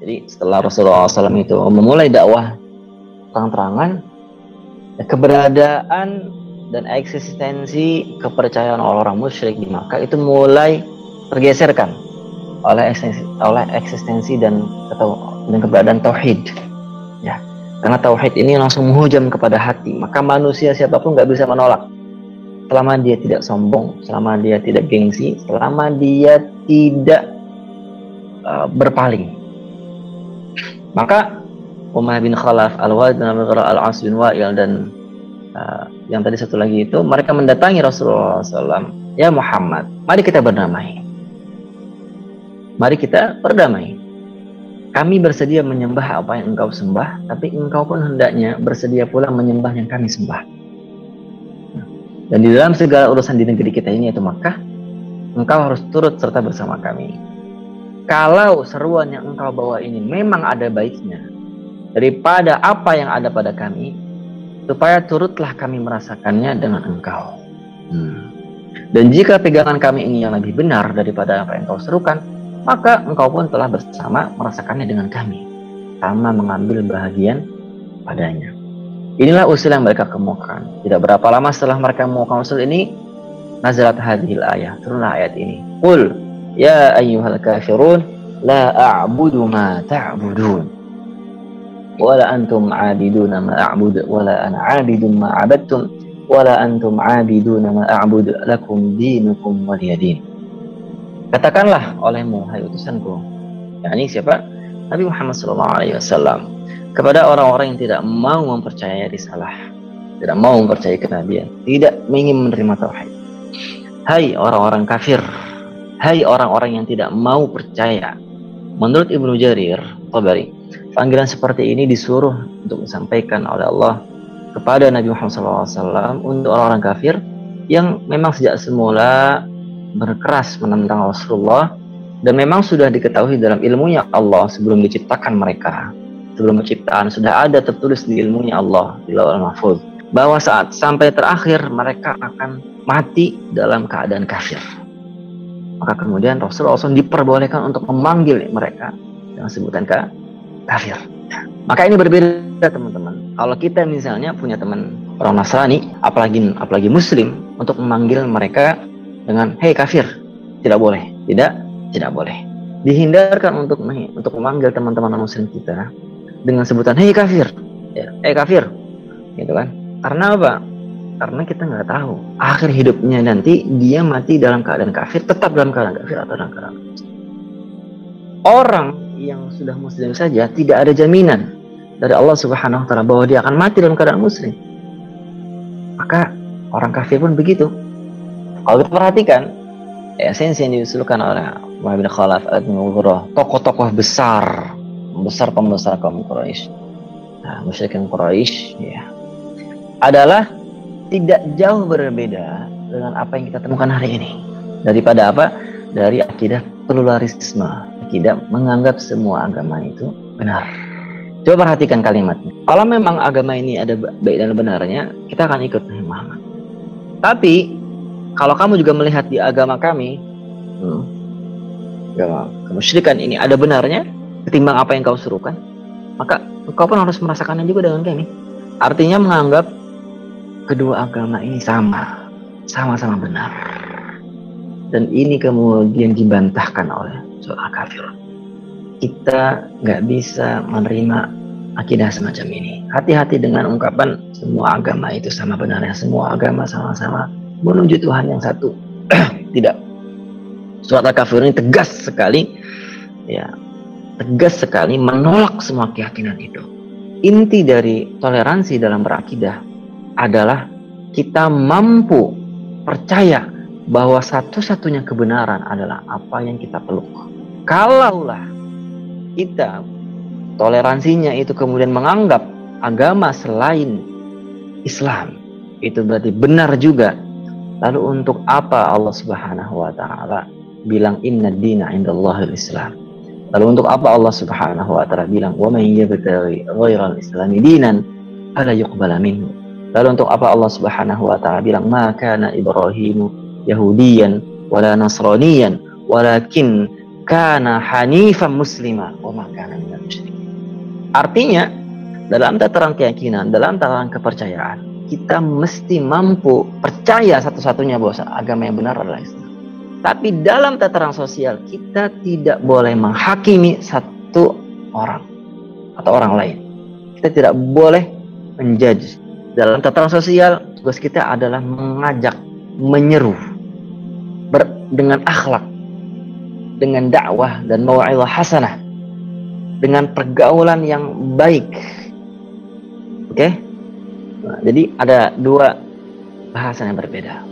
Jadi setelah Rasulullah SAW itu memulai dakwah terang-terangan, ya, keberadaan dan eksistensi kepercayaan orang-orang musyrik di Makkah itu mulai tergeserkan oleh eksistensi, oleh eksistensi dan dan keberadaan tauhid. Ya, karena tauhid ini langsung menghujam kepada hati, maka manusia siapa pun nggak bisa menolak selama dia tidak sombong, selama dia tidak gengsi, selama dia tidak uh, berpaling. Maka Umar bin Khalaf, Al-Walid bin Al-As bin Wa'il dan uh, yang tadi satu lagi itu mereka mendatangi Rasulullah SAW. Ya Muhammad, mari kita berdamai. Mari kita berdamai. Kami bersedia menyembah apa yang engkau sembah, tapi engkau pun hendaknya bersedia pula menyembah yang kami sembah. Dan di dalam segala urusan di negeri kita ini yaitu Makkah, engkau harus turut serta bersama kami. Kalau seruan yang engkau bawa ini memang ada baiknya daripada apa yang ada pada kami, supaya turutlah kami merasakannya dengan engkau. Hmm. Dan jika pegangan kami ini yang lebih benar daripada apa yang engkau serukan, maka engkau pun telah bersama merasakannya dengan kami, sama mengambil bahagian padanya. Inilah usul yang mereka kemukakan. Tidak berapa lama setelah mereka mengemukakan usul ini, nazalat hadhil ayat. Turunlah ayat ini. Qul ya ayyuhal kafirun la a'budu ma ta'budun. Wala antum 'abiduna ma a'bud wala ana 'abidun ma 'abadtum wala antum 'abiduna ma a'bud lakum dinukum waliyadin. Katakanlah olehmu hai utusanku. yakni siapa? Nabi Muhammad sallallahu alaihi wasallam kepada orang-orang yang tidak mau mempercayai risalah, tidak mau mempercayai kenabian, tidak ingin menerima tauhid. Hai orang-orang kafir, hai orang-orang yang tidak mau percaya. Menurut Ibnu Jarir Tabari, panggilan seperti ini disuruh untuk disampaikan oleh Allah kepada Nabi Muhammad SAW untuk orang-orang kafir yang memang sejak semula berkeras menentang Rasulullah dan memang sudah diketahui dalam ilmunya Allah sebelum diciptakan mereka sebelum penciptaan sudah ada tertulis di ilmunya Allah di Lauhul Mahfuz bahwa saat sampai terakhir mereka akan mati dalam keadaan kafir. Maka kemudian Rasulullah SAW diperbolehkan untuk memanggil mereka dengan sebutan ke kafir. Maka ini berbeda teman-teman. Kalau kita misalnya punya teman orang Nasrani, apalagi apalagi Muslim, untuk memanggil mereka dengan Hei kafir, tidak boleh, tidak, tidak boleh. Dihindarkan untuk untuk memanggil teman-teman Muslim kita dengan sebutan hei kafir ya eh kafir gitu kan karena apa karena kita nggak tahu. Akhir hidupnya nanti dia mati dalam keadaan kafir tetap dalam keadaan kafir atau dalam keadaan orang yang sudah muslim saja tidak ada jaminan dari Allah Subhanahu wa taala bahwa dia akan mati dalam keadaan muslim. Maka orang kafir pun begitu. Kalau kita perhatikan esensi yang diusulkan oleh Muhammad bin Khalaf al tokoh-tokoh besar besar pembesar kaum Quraisy. Nah, musyrikin Quraisy ya adalah tidak jauh berbeda dengan apa yang kita temukan hari ini. Daripada apa? Dari akidah pluralisme, akidah menganggap semua agama itu benar. Coba perhatikan kalimatnya. Kalau memang agama ini ada baik dan benarnya, kita akan ikut Muhammad. Tapi kalau kamu juga melihat di agama kami, hmm, agama kemusyrikan ini ada benarnya, ketimbang apa yang kau suruhkan, maka kau pun harus merasakannya juga dengan kami. Artinya menganggap kedua agama ini sama, sama-sama benar. Dan ini kemudian dibantahkan oleh soal kafir. Kita nggak bisa menerima akidah semacam ini. Hati-hati dengan ungkapan semua agama itu sama benarnya, semua agama sama-sama menuju Tuhan yang satu. Tidak. Surat Al-Kafir ini tegas sekali ya tegas sekali menolak semua keyakinan itu. Inti dari toleransi dalam berakidah adalah kita mampu percaya bahwa satu-satunya kebenaran adalah apa yang kita peluk. Kalaulah kita toleransinya itu kemudian menganggap agama selain Islam itu berarti benar juga. Lalu untuk apa Allah Subhanahu wa taala bilang inna dina indallahil Islam? Lalu untuk apa Allah Subhanahu wa taala bilang wa may yabtaghi ghairal islami dinan fala yuqbala minhu. Lalu untuk apa Allah Subhanahu wa taala bilang ma kana Ibrahimu yahudiyan wala nasraniyan walakin kana hanifan muslima wa ma kana minal Artinya dalam tataran keyakinan, dalam tataran kepercayaan, kita mesti mampu percaya satu-satunya bahwa agama yang benar adalah Islam. Tapi dalam tataran sosial, kita tidak boleh menghakimi satu orang atau orang lain. Kita tidak boleh menjudge. Dalam tataran sosial, tugas kita adalah mengajak, menyeru ber, dengan akhlak, dengan dakwah dan mau'ilah hasanah, dengan pergaulan yang baik. Oke? Okay? Nah, jadi ada dua bahasan yang berbeda.